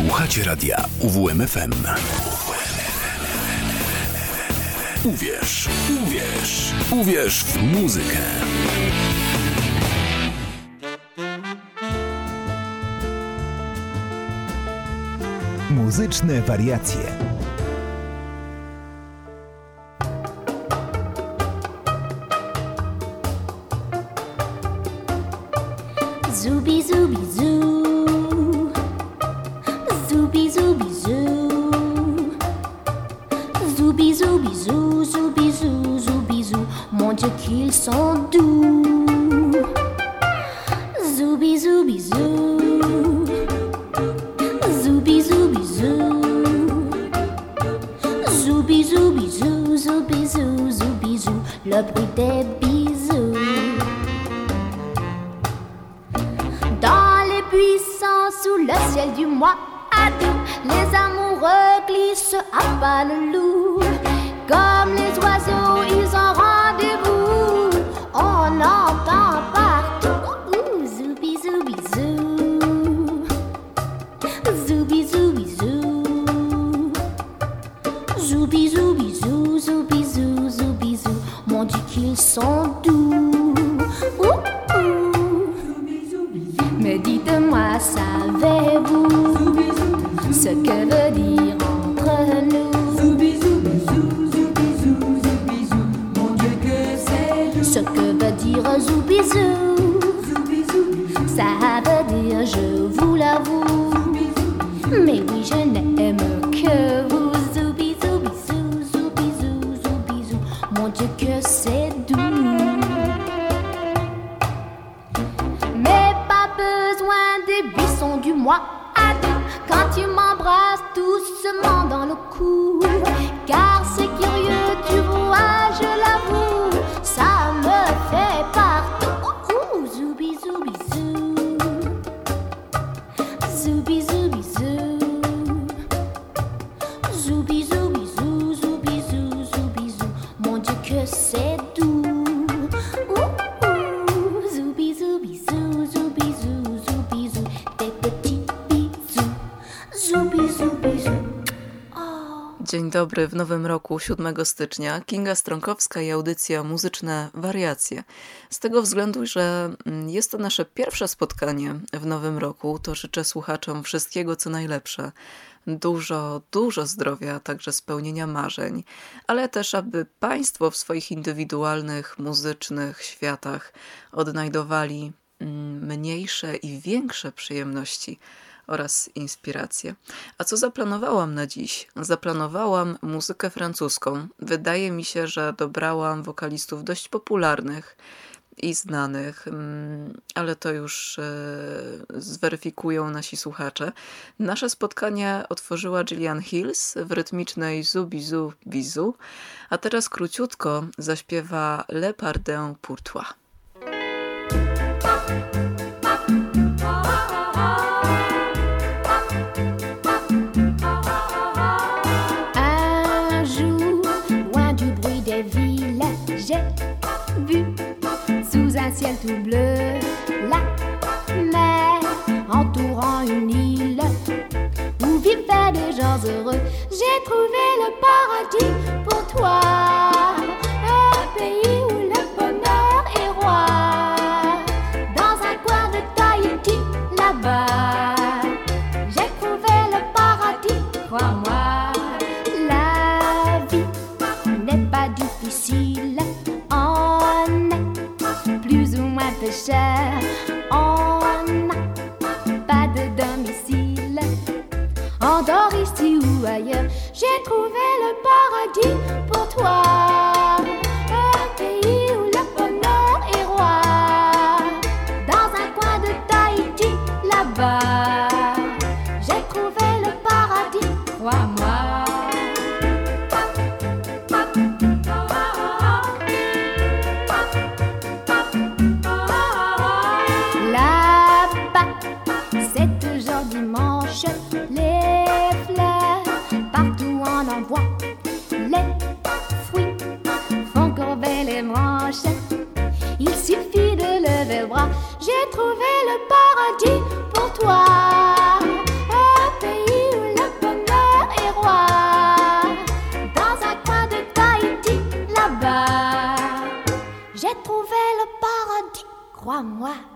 Słuchacie radia UWMFM. Uwierz, uwierz, uwierz w muzykę. Muzyczne wariacje. Ça veut dire je vous l'avoue. Mais oui, je n'aime que vous. Zoubizou, bisou, zoubizou, zoubizou Mon Dieu que c'est doux. Mais pas besoin des buissons du mois dobry w nowym roku, 7 stycznia. Kinga Stronkowska i audycja Muzyczne Wariacje. Z tego względu, że mm, jest to nasze pierwsze spotkanie w nowym roku, to życzę słuchaczom wszystkiego co najlepsze. Dużo, dużo zdrowia, także spełnienia marzeń, ale też, aby Państwo w swoich indywidualnych, muzycznych światach odnajdowali mm, mniejsze i większe przyjemności oraz inspiracje. A co zaplanowałam na dziś? Zaplanowałam muzykę francuską. Wydaje mi się, że dobrałam wokalistów dość popularnych i znanych, mm, ale to już e, zweryfikują nasi słuchacze. Nasze spotkanie otworzyła Gillian Hills w rytmicznej Zubizu Bizu, a teraz króciutko zaśpiewa Le Pardin pour tout bleu la mer entourant une île où vivaient des gens heureux. J'ai trouvé le paradis pour toi, à moi.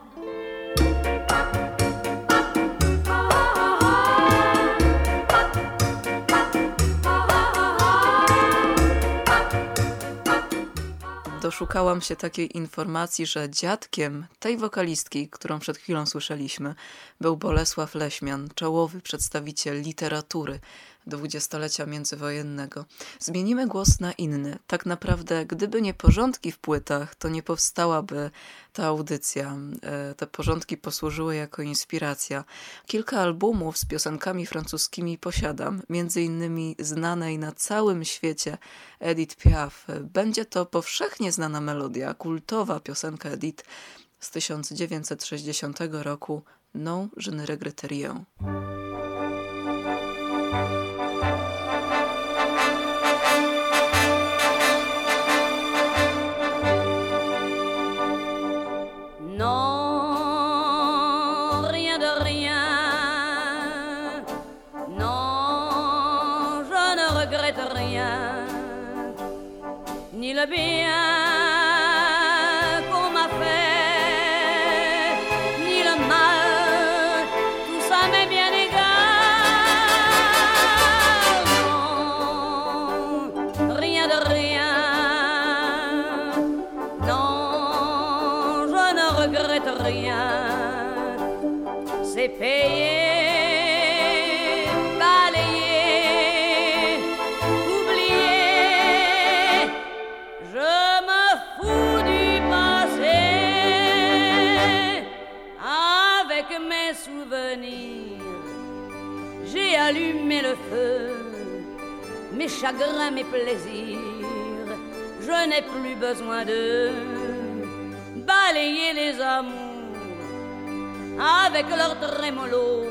doszukałam się takiej informacji, że dziadkiem tej wokalistki, którą przed chwilą słyszeliśmy, był Bolesław Leśmian, czołowy przedstawiciel literatury dwudziestolecia międzywojennego. Zmienimy głos na inny. Tak naprawdę, gdyby nie porządki w płytach, to nie powstałaby ta audycja. E, te porządki posłużyły jako inspiracja. Kilka albumów z piosenkami francuskimi posiadam, między innymi znanej na całym świecie Edith Piaf. Będzie to powszechnie znana melodia, kultowa piosenka Edith z 1960 roku Non, je ne regrette rien. bien qu'on m'a fait, ni le mal, tout ça m'est bien égal. Non, rien de rien, non, je ne regrette rien, c'est payé. Mes chagrins, mes plaisirs. Je n'ai plus besoin de balayer les amours avec leur trémolo,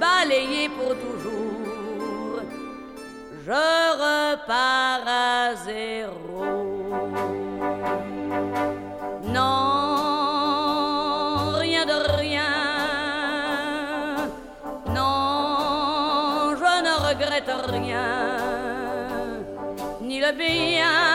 balayer pour toujours. Je repars à zéro. Le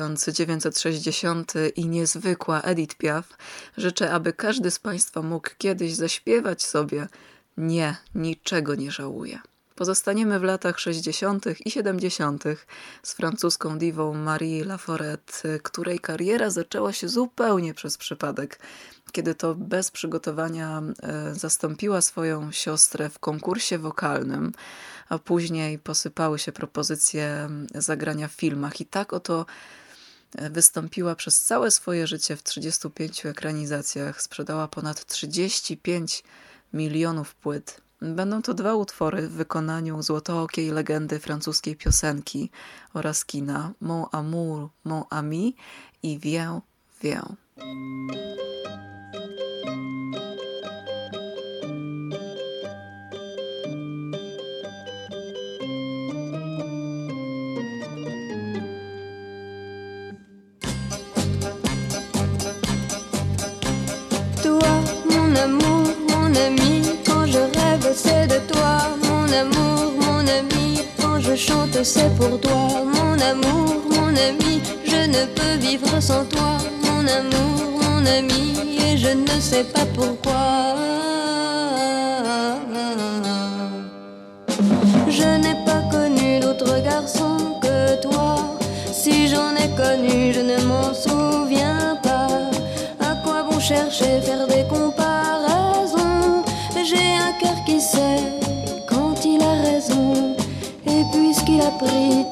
...1960 i niezwykła Edith Piaf. Życzę, aby każdy z Państwa mógł kiedyś zaśpiewać sobie Nie, niczego nie żałuję. Pozostaniemy w latach 60. i 70. z francuską diwą Marie Laforette, której kariera zaczęła się zupełnie przez przypadek, kiedy to bez przygotowania e, zastąpiła swoją siostrę w konkursie wokalnym, a później posypały się propozycje zagrania w filmach. I tak oto wystąpiła przez całe swoje życie w 35 ekranizacjach, sprzedała ponad 35 milionów płyt. Będą to dwa utwory w wykonaniu złotookiej legendy francuskiej piosenki oraz kina Mon amour, mon ami i Viens, viens. Chante, c'est pour toi, mon amour, mon ami. Je ne peux vivre sans toi, mon amour, mon ami. Et je ne sais pas pourquoi. Je n'ai pas connu d'autre garçon que toi. Si j'en ai connu, je ne m'en souviens pas. À quoi bon chercher, faire des comparaisons pris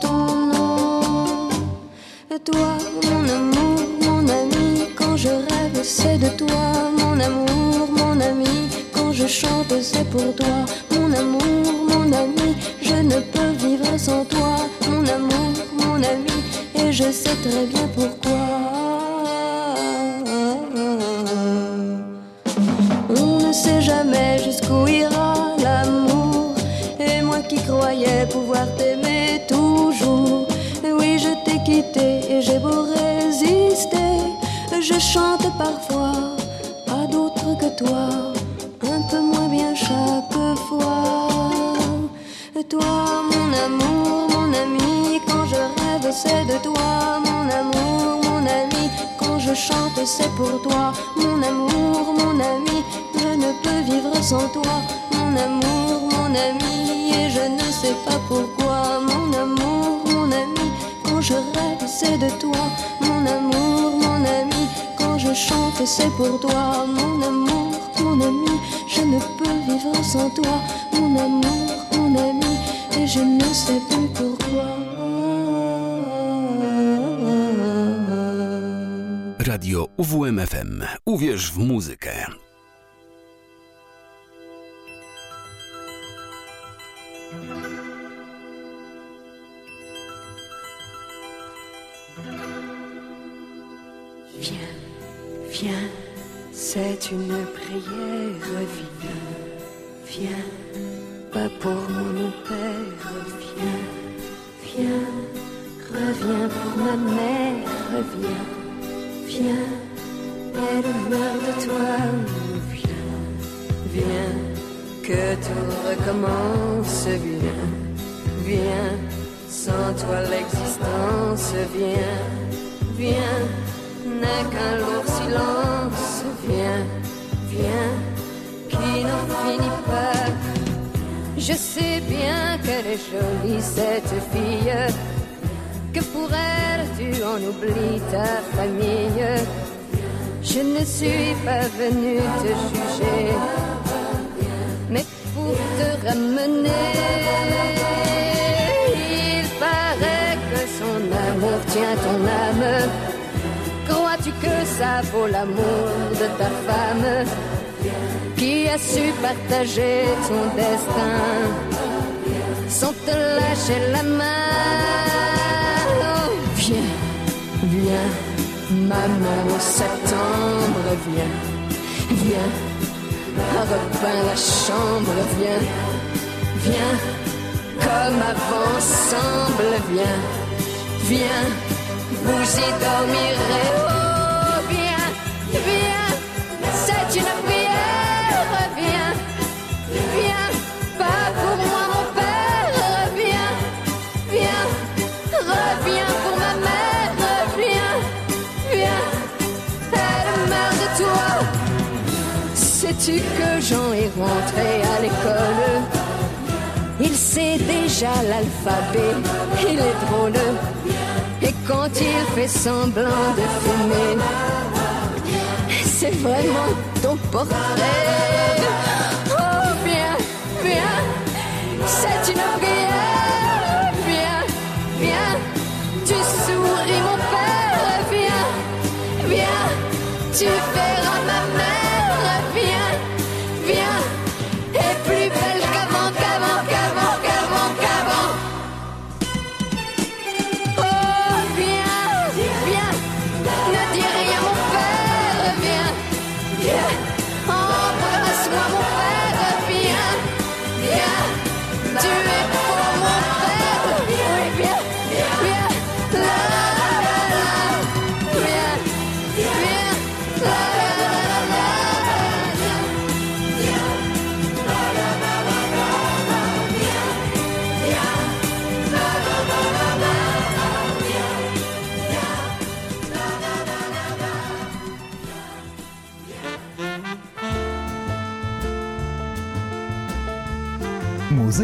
toi, mon amour, mon ami, quand je rêve, c'est de toi, mon amour, mon ami je chante, c'est pour toi, mon amour, mon ami. Je ne peux vivre sans toi, mon amour, mon ami. Et je sais très bien pourquoi. Toujours. Oui, je t'ai quitté et j'ai beau résister. Je chante parfois à d'autres que toi un peu moins bien chaque fois. Toi, mon amour, mon ami, quand je rêve, c'est de toi, mon amour, mon ami. Quand je chante, c'est pour toi, mon amour, mon ami. Je ne peux vivre sans toi, mon amour, mon ami. Et je ne sais pas pourquoi, je rêve, c'est de toi, mon amour, mon ami. Quand je chante, c'est pour toi, mon amour, mon ami. Je ne peux vivre sans toi, mon amour, mon ami, et je ne sais plus pourquoi. Radio UWMFM. Uwierz w muzykę. Viens, c'est une prière, viens, viens, pas pour mon père, viens, viens, reviens pour ma mère, viens, viens, elle meurt de toi, viens, viens, que tout recommence, viens, viens, sans toi l'existence, viens, viens, n'est qu'un lourd silence, viens, viens, qui n'en finit pas. Je sais bien qu'elle est jolie, cette fille, que pour elle tu en oublies ta famille? Je ne suis pas venue te juger, mais pour te ramener. Il paraît que son amour tient ton âme. Que ça vaut l'amour de ta femme qui a su partager ton destin sans te lâcher la main Oh, Viens, viens, maman septembre, viens, viens, repeins la chambre, viens, viens, comme avant ensemble, viens, viens, vous y dormirez. Viens, c'est une prière, viens, viens, pas pour moi mon père, viens, viens, reviens pour ma mère, viens, viens, elle meurt de toi. Sais-tu que Jean est rentré à l'école? Il sait déjà l'alphabet, il est drôle. Et quand il fait semblant de fumer, c'est vraiment ton portrait. Oh, viens, viens, c'est une prière. Viens, viens, tu souris mon père. Viens, viens, tu verras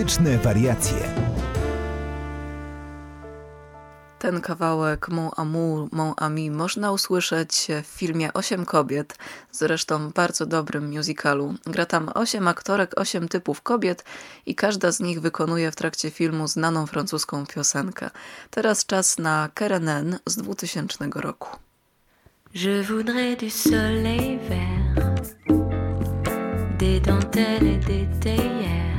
Muzyczne wariacje. Ten kawałek Mon Amour, Mon Ami można usłyszeć w filmie Osiem kobiet, zresztą bardzo dobrym musicalu. Gra tam osiem aktorek, osiem typów kobiet i każda z nich wykonuje w trakcie filmu znaną francuską piosenkę. Teraz czas na Kerenen z 2000 roku. Je voudrais du soleil vert, des dentelles et des théières.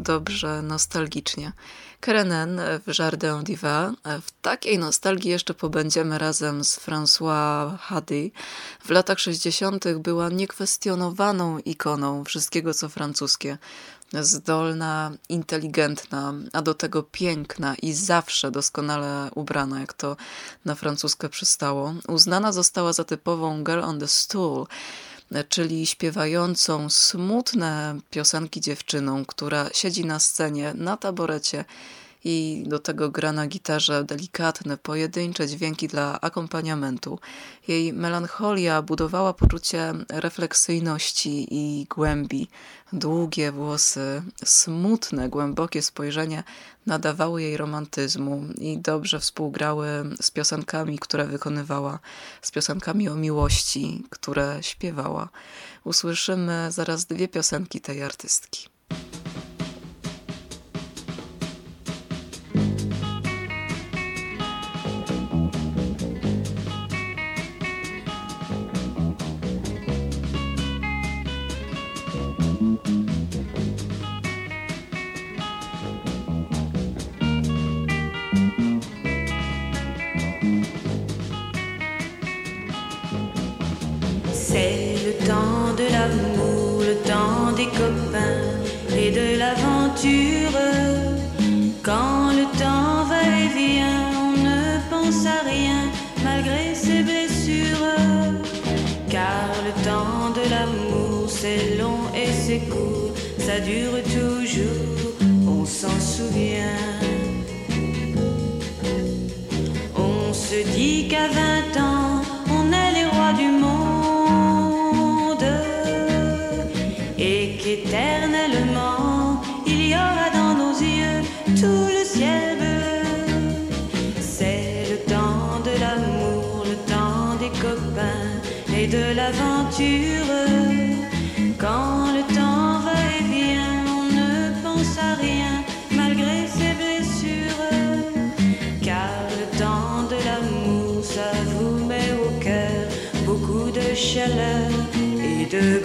dobrze nostalgicznie. Kerenen w Jardin diva W takiej nostalgii jeszcze pobędziemy razem z François Hardy. W latach 60. była niekwestionowaną ikoną wszystkiego, co francuskie zdolna, inteligentna, a do tego piękna i zawsze doskonale ubrana, jak to na francuskę przystało. Uznana została za typową girl on the stool, czyli śpiewającą smutne piosenki dziewczyną, która siedzi na scenie na taborecie i do tego gra na gitarze delikatne, pojedyncze dźwięki dla akompaniamentu. Jej melancholia budowała poczucie refleksyjności i głębi. Długie włosy, smutne, głębokie spojrzenie nadawały jej romantyzmu i dobrze współgrały z piosenkami, które wykonywała, z piosenkami o miłości, które śpiewała. Usłyszymy zaraz dwie piosenki tej artystki.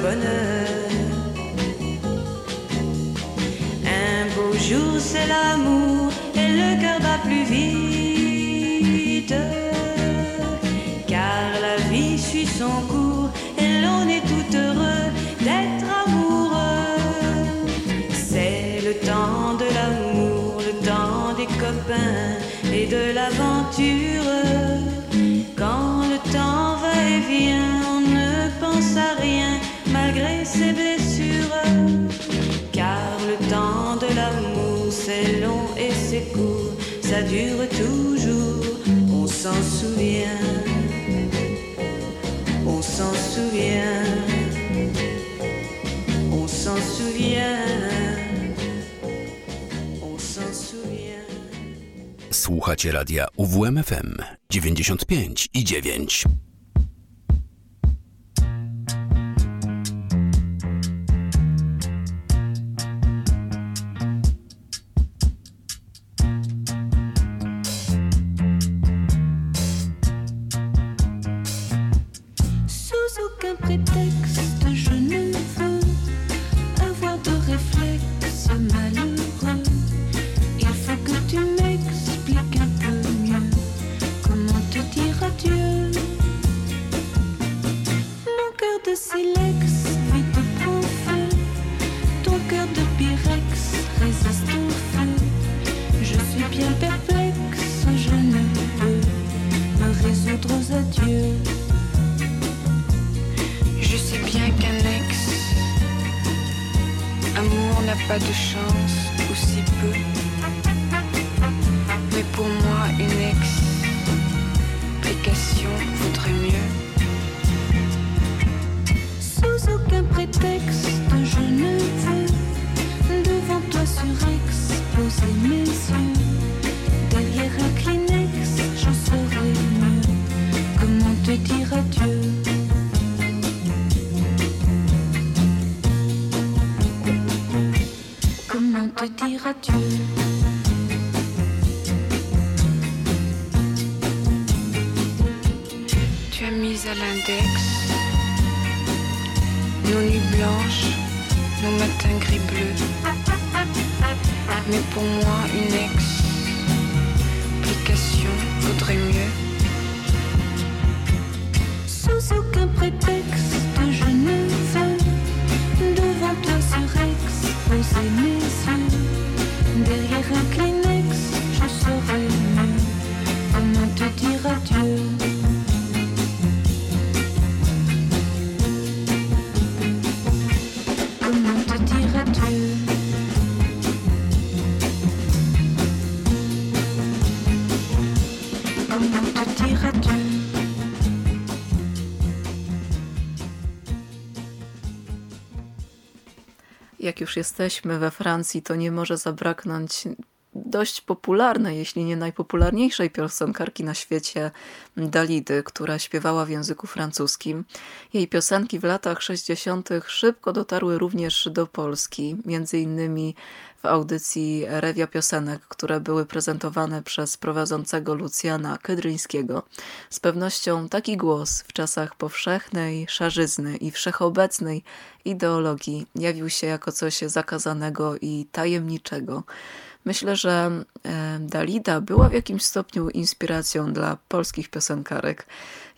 Bonheur. Un beau jour, c'est l'amour dure toujours, on s'en souvient. On s'en souvient. On s'en souvient. On s'en souvient. Słuchacie radia UWMFM 95 i 9. Jak już jesteśmy we Francji, to nie może zabraknąć dość popularnej, jeśli nie najpopularniejszej piosenkarki na świecie, Dalidy, która śpiewała w języku francuskim. Jej piosenki w latach 60. szybko dotarły również do Polski, między innymi w audycji Rewia Piosenek, które były prezentowane przez prowadzącego Lucjana Kedryńskiego. Z pewnością taki głos w czasach powszechnej szarzyzny i wszechobecnej ideologii jawił się jako coś zakazanego i tajemniczego. Myślę, że Dalida była w jakimś stopniu inspiracją dla polskich piosenkarek.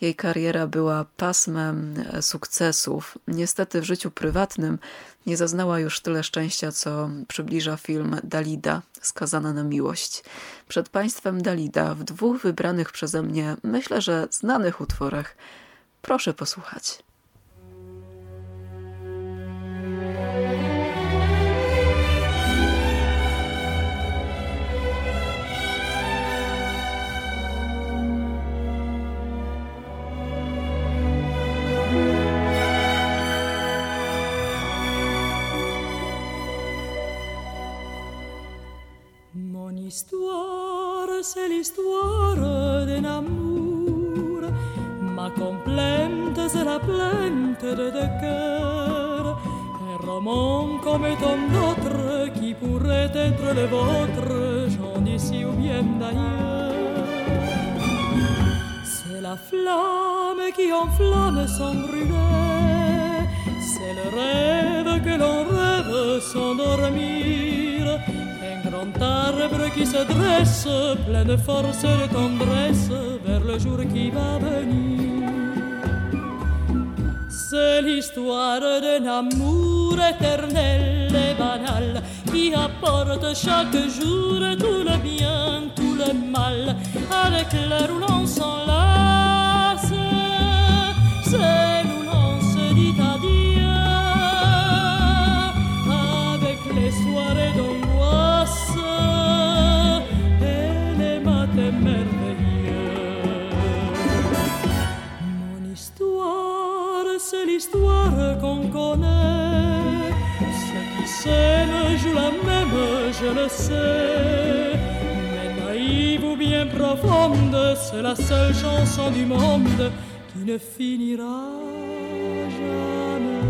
Jej kariera była pasmem e, sukcesów. Niestety w życiu prywatnym nie zaznała już tyle szczęścia, co przybliża film Dalida, skazana na miłość. Przed państwem Dalida w dwóch wybranych przeze mnie, myślę, że znanych utworach. Proszę posłuchać. Mon histoire, c'est l'histoire d'un amour. Ma complainte, c'est la plainte de deux cœurs. Un roman comme tant d'autres qui pourrait être le vôtre, j'en d'ici ou bien d'ailleurs. C'est la flamme qui enflamme sans brûler. C'est le rêve que l'on rêve sans dormir. Grand arbre qui se dresse, plein de force et de tendresse, vers le jour qui va venir. C'est l'histoire d'un amour éternel et banal qui apporte chaque jour tout le bien, tout le mal, avec l'air où l'on s'enlace. C'est le naïve ou bien profonde, c'est la seule chanson du monde qui ne finira jamais.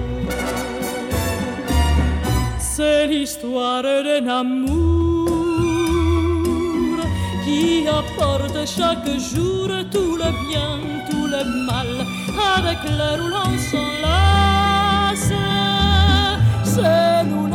C'est l'histoire d'un amour qui apporte chaque jour tout le bien, tout le mal, avec où l'on s'enlace. C'est où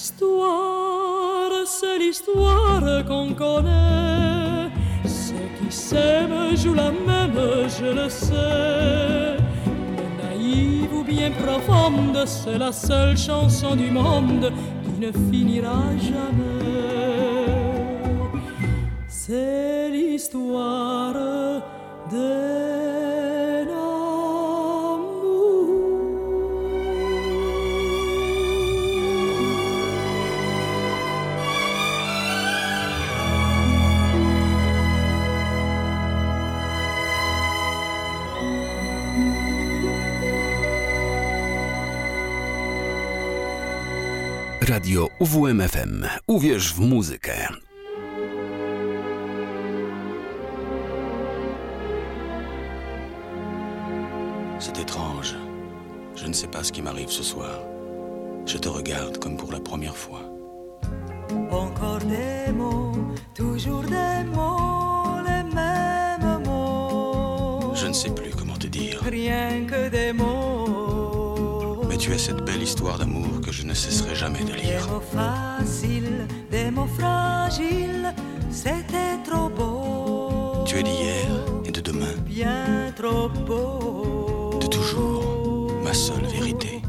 Mon histoire, c'est l'histoire qu'on connaît. Ceux qui s'aiment jouent la même, je le sais. Mais naïve ou bien profonde, c'est la seule chanson du monde qui ne finira jamais. C'est l'histoire d'un Radio UWMFM. Uwierz w muzykę. C'est étrange. Je ne sais pas ce qui m'arrive ce soir. Je te regarde comme pour la première fois. Encore des mots, toujours des mots, les mêmes mots. Je ne sais plus comment te dire. Rien que des mots. Tu es cette belle histoire d'amour que je ne cesserai jamais de Des lire. mots faciles, des mots fragiles, c'était trop beau. Tu es d'hier et de demain, Bien trop beau. de toujours, ma seule vérité.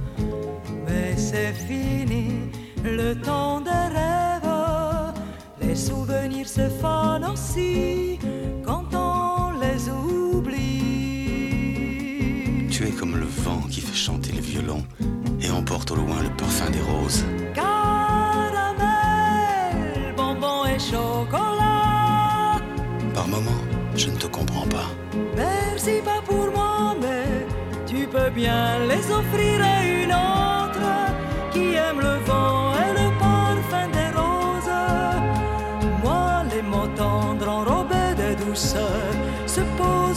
Mais c'est fini, le temps des rêves. Les souvenirs se fanent aussi quand on les oublie. Tu es comme le vent qui fait chanter le violon et emporte au loin le parfum des roses. Caramel, bonbons et chocolat. Par moments, je ne te comprends pas. Merci pas pour moi, mais tu peux bien les offrir à une autre qui aime le vent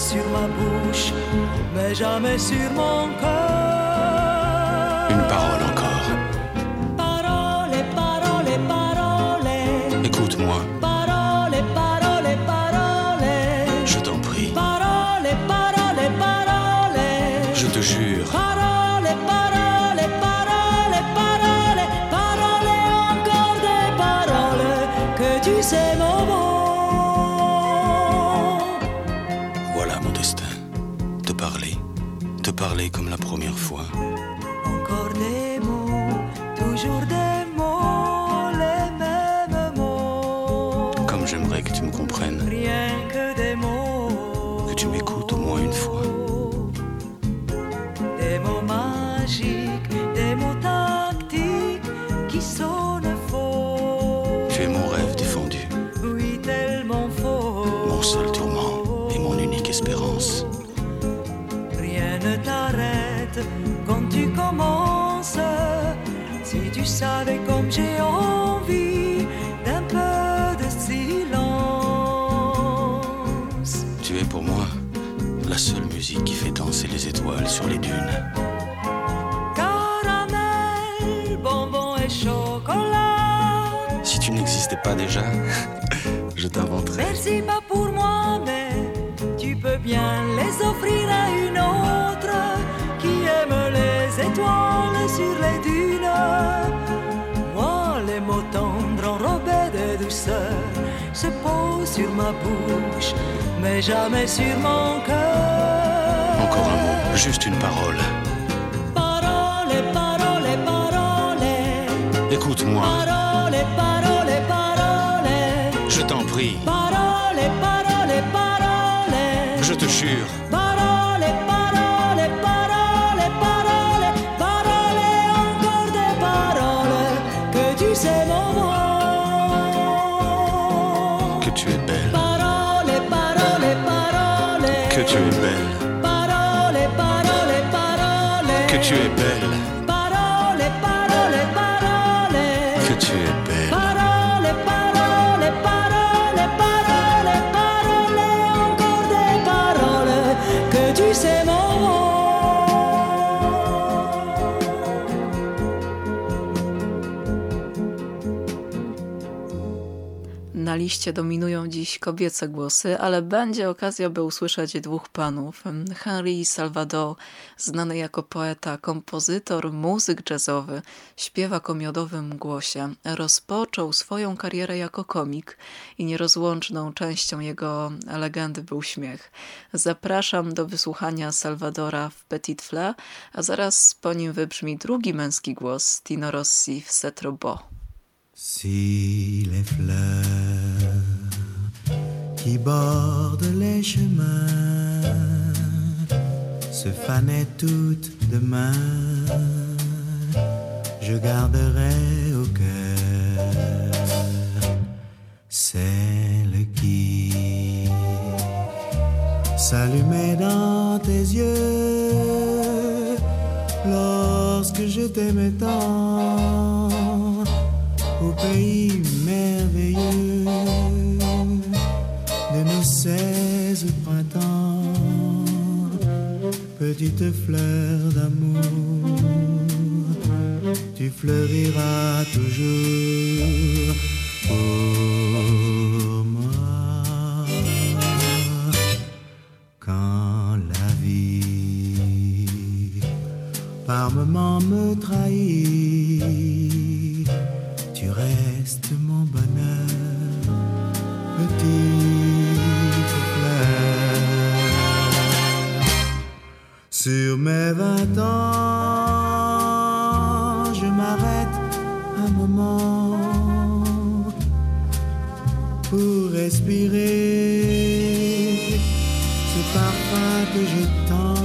sur ma bouche, mais jamais sur mon cœur. Musique qui fait danser les étoiles sur les dunes. Caramel, bonbon et chocolat. Si tu n'existais pas déjà, je t'inventerais. Merci pas pour moi, mais tu peux bien les offrir à une autre qui aime les étoiles sur les dunes. Moi, les mots tendres enrobés de douceur se posent sur ma bouche, mais jamais sur mon cœur. Encore un mot, juste une parole. Parole, parole, parole. Écoute-moi, Parole, parole, parole. je t'en prie, Parole, parole, parole. je te jure. Parole, parole, parole, parole. Parole, encore des paroles. Que tu sais mon mot. Que tu es belle, Parole, parole, parole. que tu es belle, parole. que Na liście dominują dziś kobiece głosy, ale będzie okazja, by usłyszeć dwóch panów. Henry Salvador, znany jako poeta, kompozytor, muzyk jazzowy, śpiewak o miodowym głosie, rozpoczął swoją karierę jako komik i nierozłączną częścią jego legendy był śmiech. Zapraszam do wysłuchania Salvadora w Petit Fleur, a zaraz po nim wybrzmi drugi męski głos Tino Rossi w beau. Si les fleurs qui bordent les chemins se fanaient toutes demain, je garderai au cœur celle qui s'allumait dans tes yeux lorsque je t'aimais tant petite fleur d'amour, tu fleuriras toujours pour moi. Quand la vie par moments me trahit, Sur mes vingt ans, je m'arrête un moment pour respirer ce parfum que j'ai tant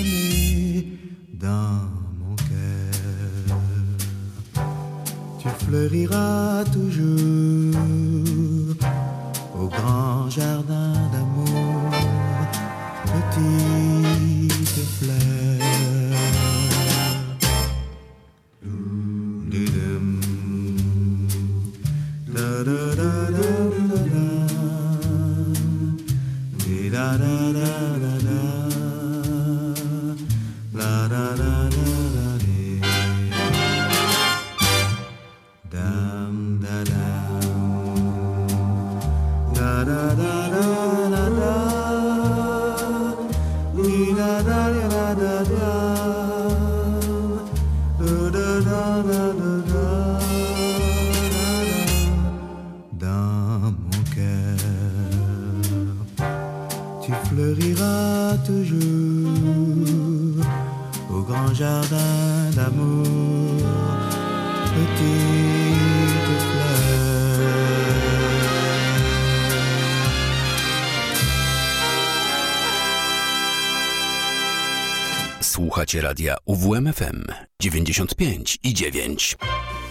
aimé dans mon cœur. Tu fleuriras toujours au grand jardin 95 i 9.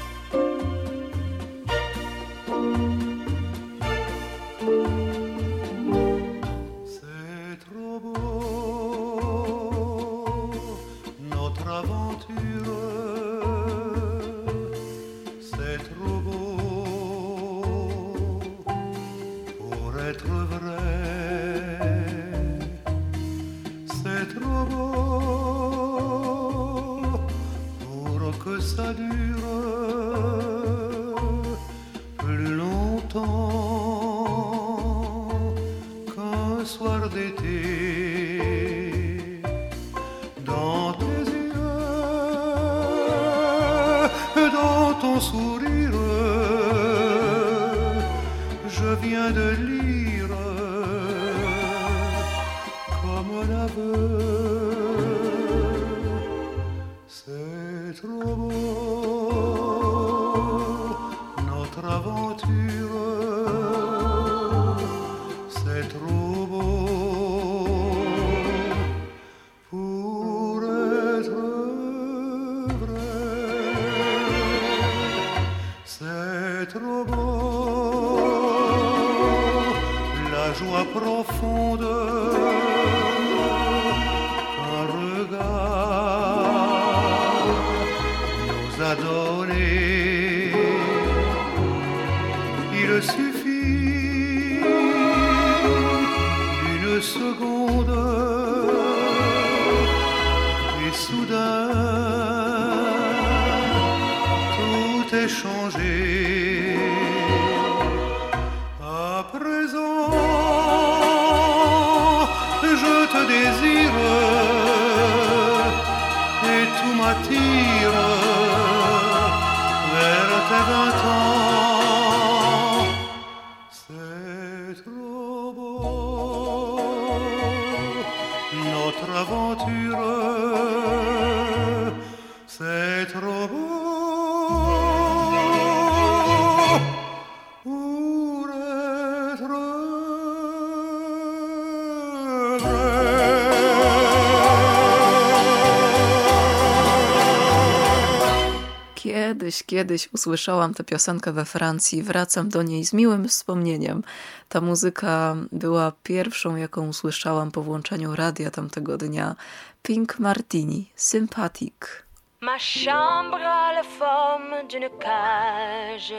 Kiedyś, usłyszałam tę piosenkę we Francji, wracam do niej z miłym wspomnieniem. Ta muzyka była pierwszą, jaką usłyszałam po włączeniu radia tamtego dnia. Pink Martini, Sympathik. Ma chambre a la forme d'une cage.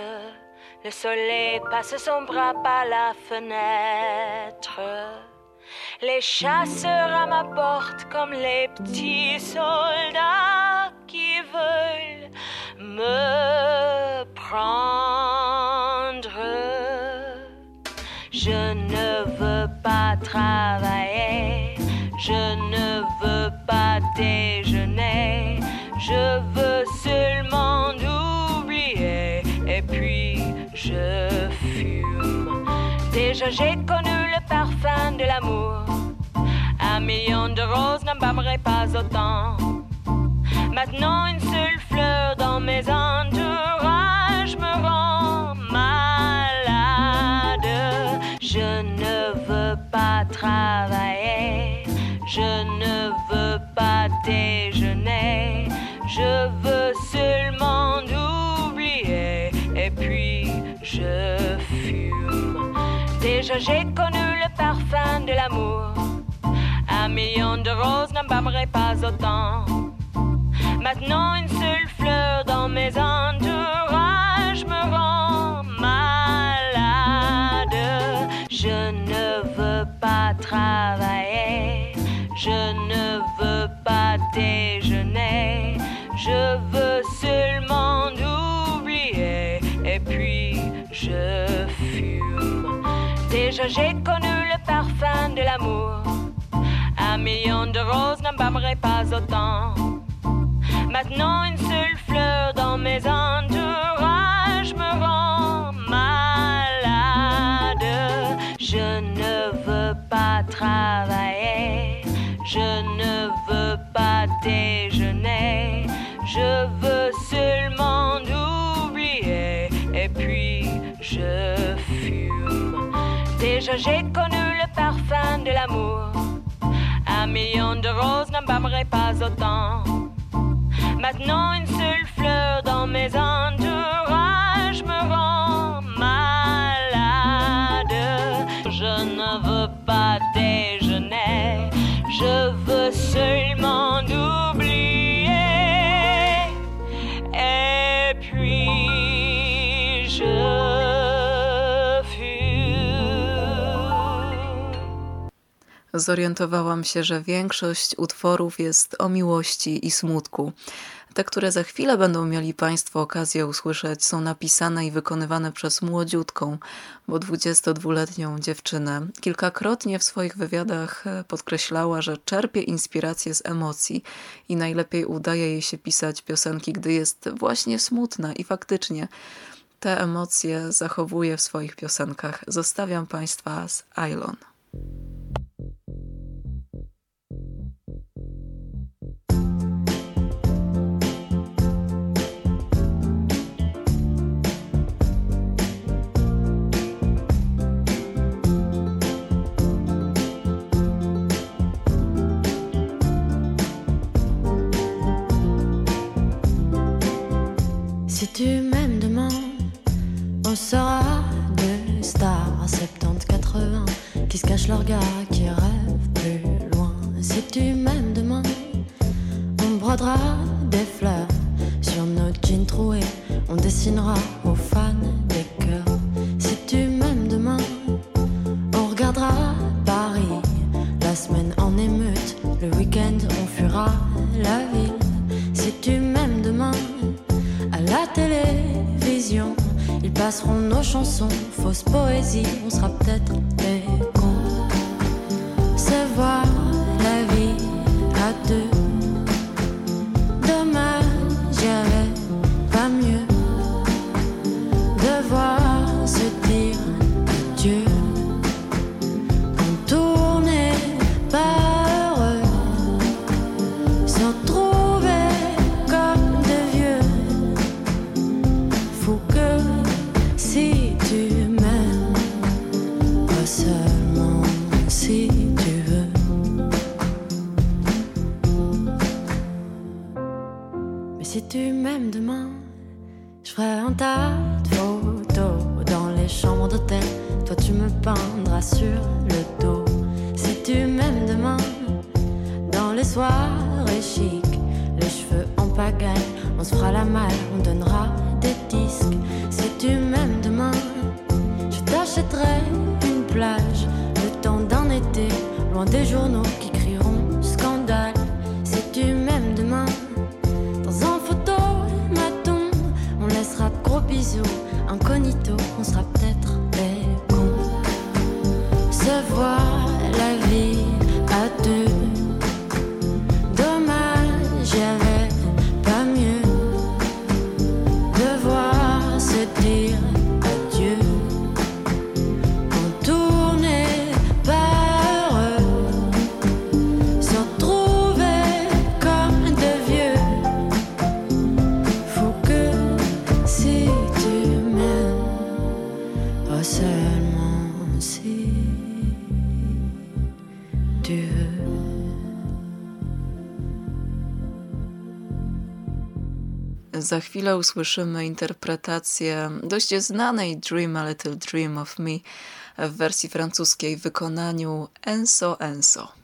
Le soleil passe son bras par la fenêtre. Les chasseurs à ma porte comme les petits soldats qui veulent me prendre. Je ne veux pas travailler, je ne veux pas déjeuner, je veux seulement oublier et puis je fume. Déjà j'ai connu le parfum de l'amour, un million de roses n'embâmerait pas autant. Maintenant une seule fleur dans mes entourages me rend malade. Je ne veux pas travailler, je ne veux pas déjeuner, je veux seulement oublier et puis je fume. Déjà j'ai connu le parfum de l'amour, un million de roses n'embâmerait pas autant. Maintenant une seule fleur dans mes entourages me rend malade. Je ne veux pas travailler, je ne veux pas déjeuner, je veux seulement oublier et puis je fume. Déjà j'ai connu le parfum de l'amour, un million de roses n'embâmerait pas autant. Maintenant une seule fleur dans mes entourages me rend malade. Je ne veux pas travailler, je ne veux pas déjeuner, je veux seulement oublier et puis je fume. Déjà j'ai connu le parfum de l'amour, un million de roses n'embâmerait pas autant. Maintenant une seule fleur dans mes entourages me rend Zorientowałam się, że większość utworów jest o miłości i smutku. Te, które za chwilę będą mieli Państwo okazję usłyszeć, są napisane i wykonywane przez młodziutką, bo 22-letnią dziewczynę. Kilkakrotnie w swoich wywiadach e, podkreślała, że czerpie inspirację z emocji i najlepiej udaje jej się pisać piosenki, gdy jest właśnie smutna i faktycznie te emocje zachowuje w swoich piosenkach. Zostawiam Państwa z Ailon. Si tu m'aimes demain, on sera deux stars à 70-80 qui se cachent leur gars, qui rêvent plus loin. Si tu m'aimes demain, on brodera des fleurs sur nos jeans troués, on dessinera aux fans des cœurs. Si tu m'aimes demain, on regardera Paris, la semaine en émeute, le week-end on fuira la ville. Si tu télévision, ils passeront nos chansons, fausse poésie, on sera peut-être des cons. Se voir la vie à deux. Dommage, Za chwilę usłyszymy interpretację dość znanej Dream a Little Dream of Me w wersji francuskiej w wykonaniu Enso Enso.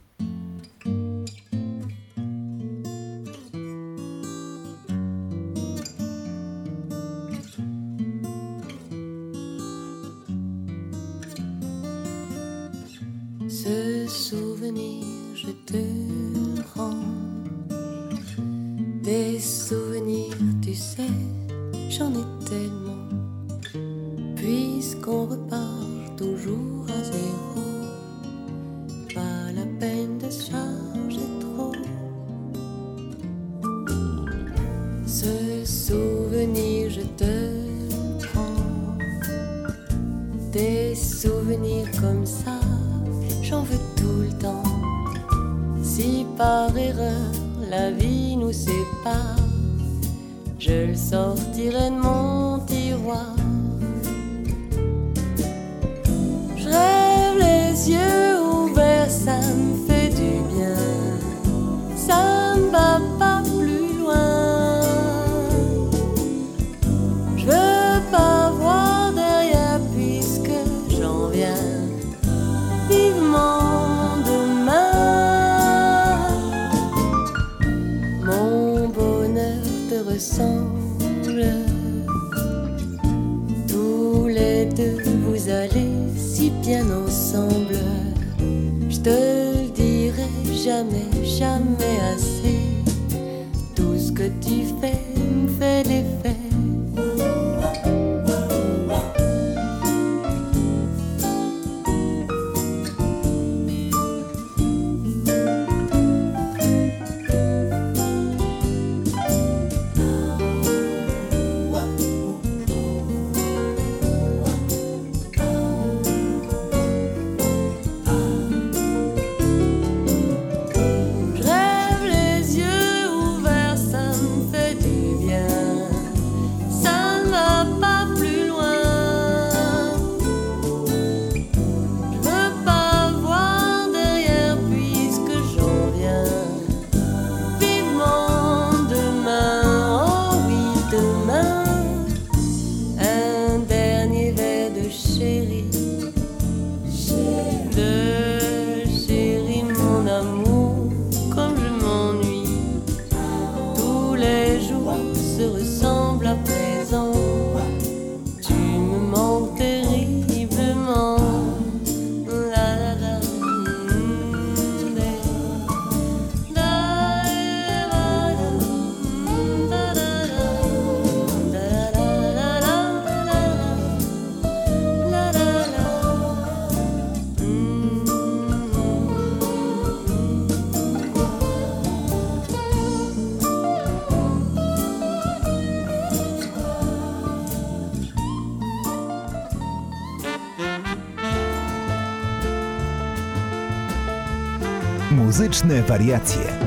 Muzyczne wariacje.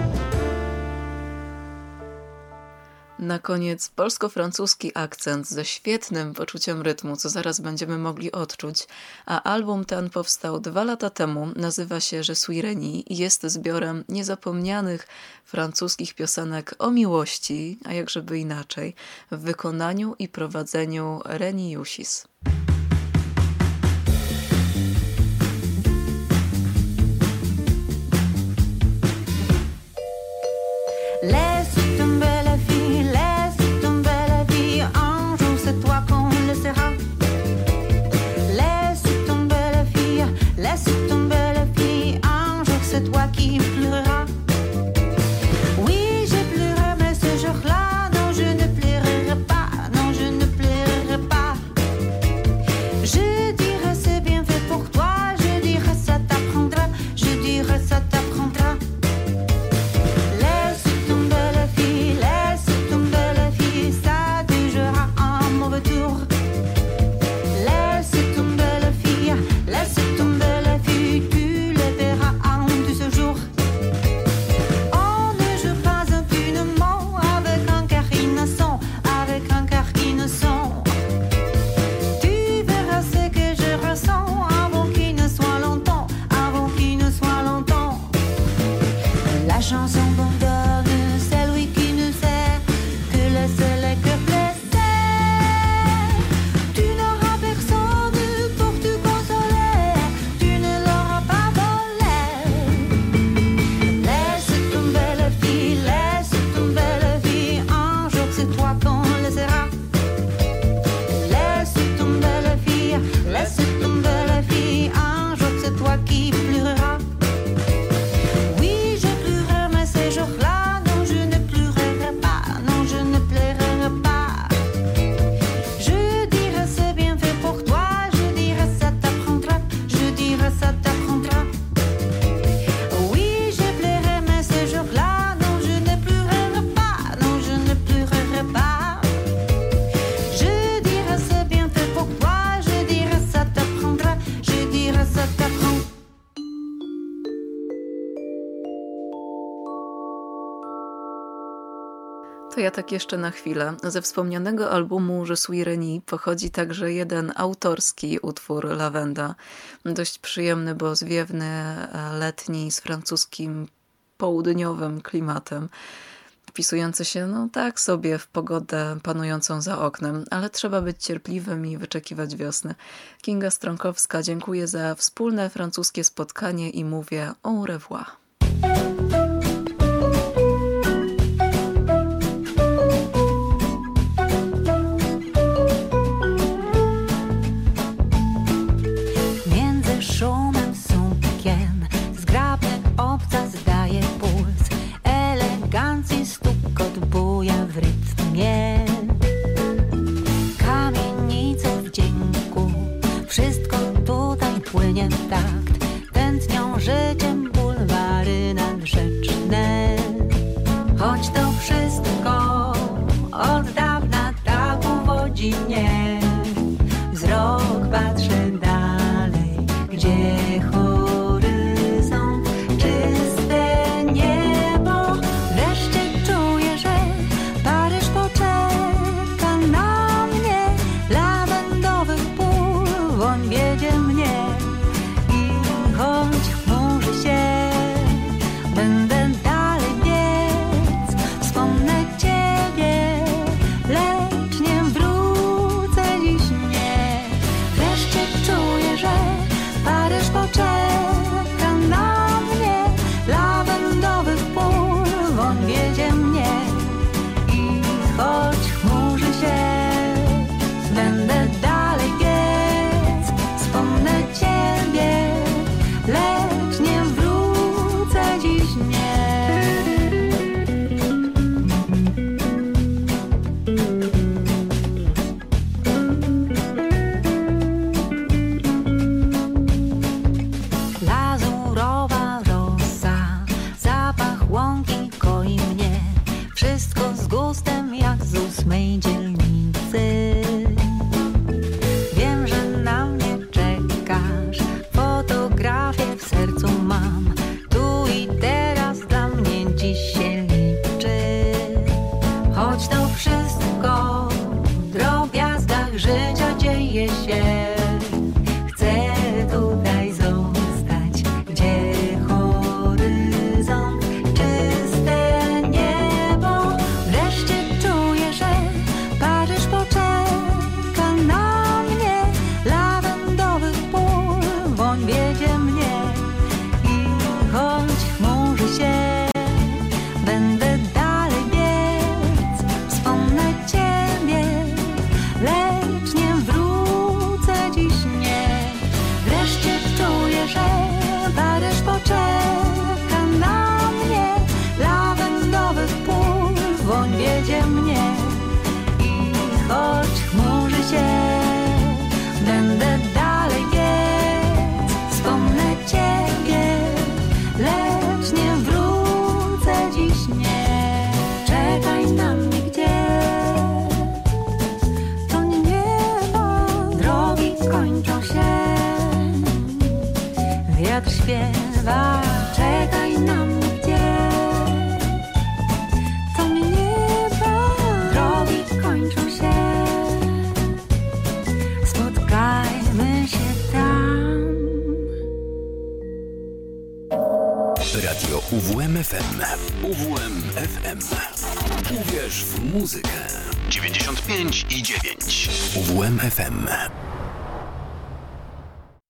Na koniec polsko-francuski akcent ze świetnym poczuciem rytmu, co zaraz będziemy mogli odczuć, a album ten powstał dwa lata temu, nazywa się Je suis Reni i jest zbiorem niezapomnianych francuskich piosenek o miłości, a jakżeby inaczej, w wykonaniu i prowadzeniu Reni Jusis. Tak jeszcze na chwilę. Ze wspomnianego albumu Je suis Reni pochodzi także jeden autorski utwór Lawenda. Dość przyjemny, bo zwiewny, letni, z francuskim południowym klimatem. Wpisujący się, no tak sobie, w pogodę panującą za oknem, ale trzeba być cierpliwym i wyczekiwać wiosny. Kinga Stronkowska, dziękuję za wspólne francuskie spotkanie i mówię au revoir. yeah.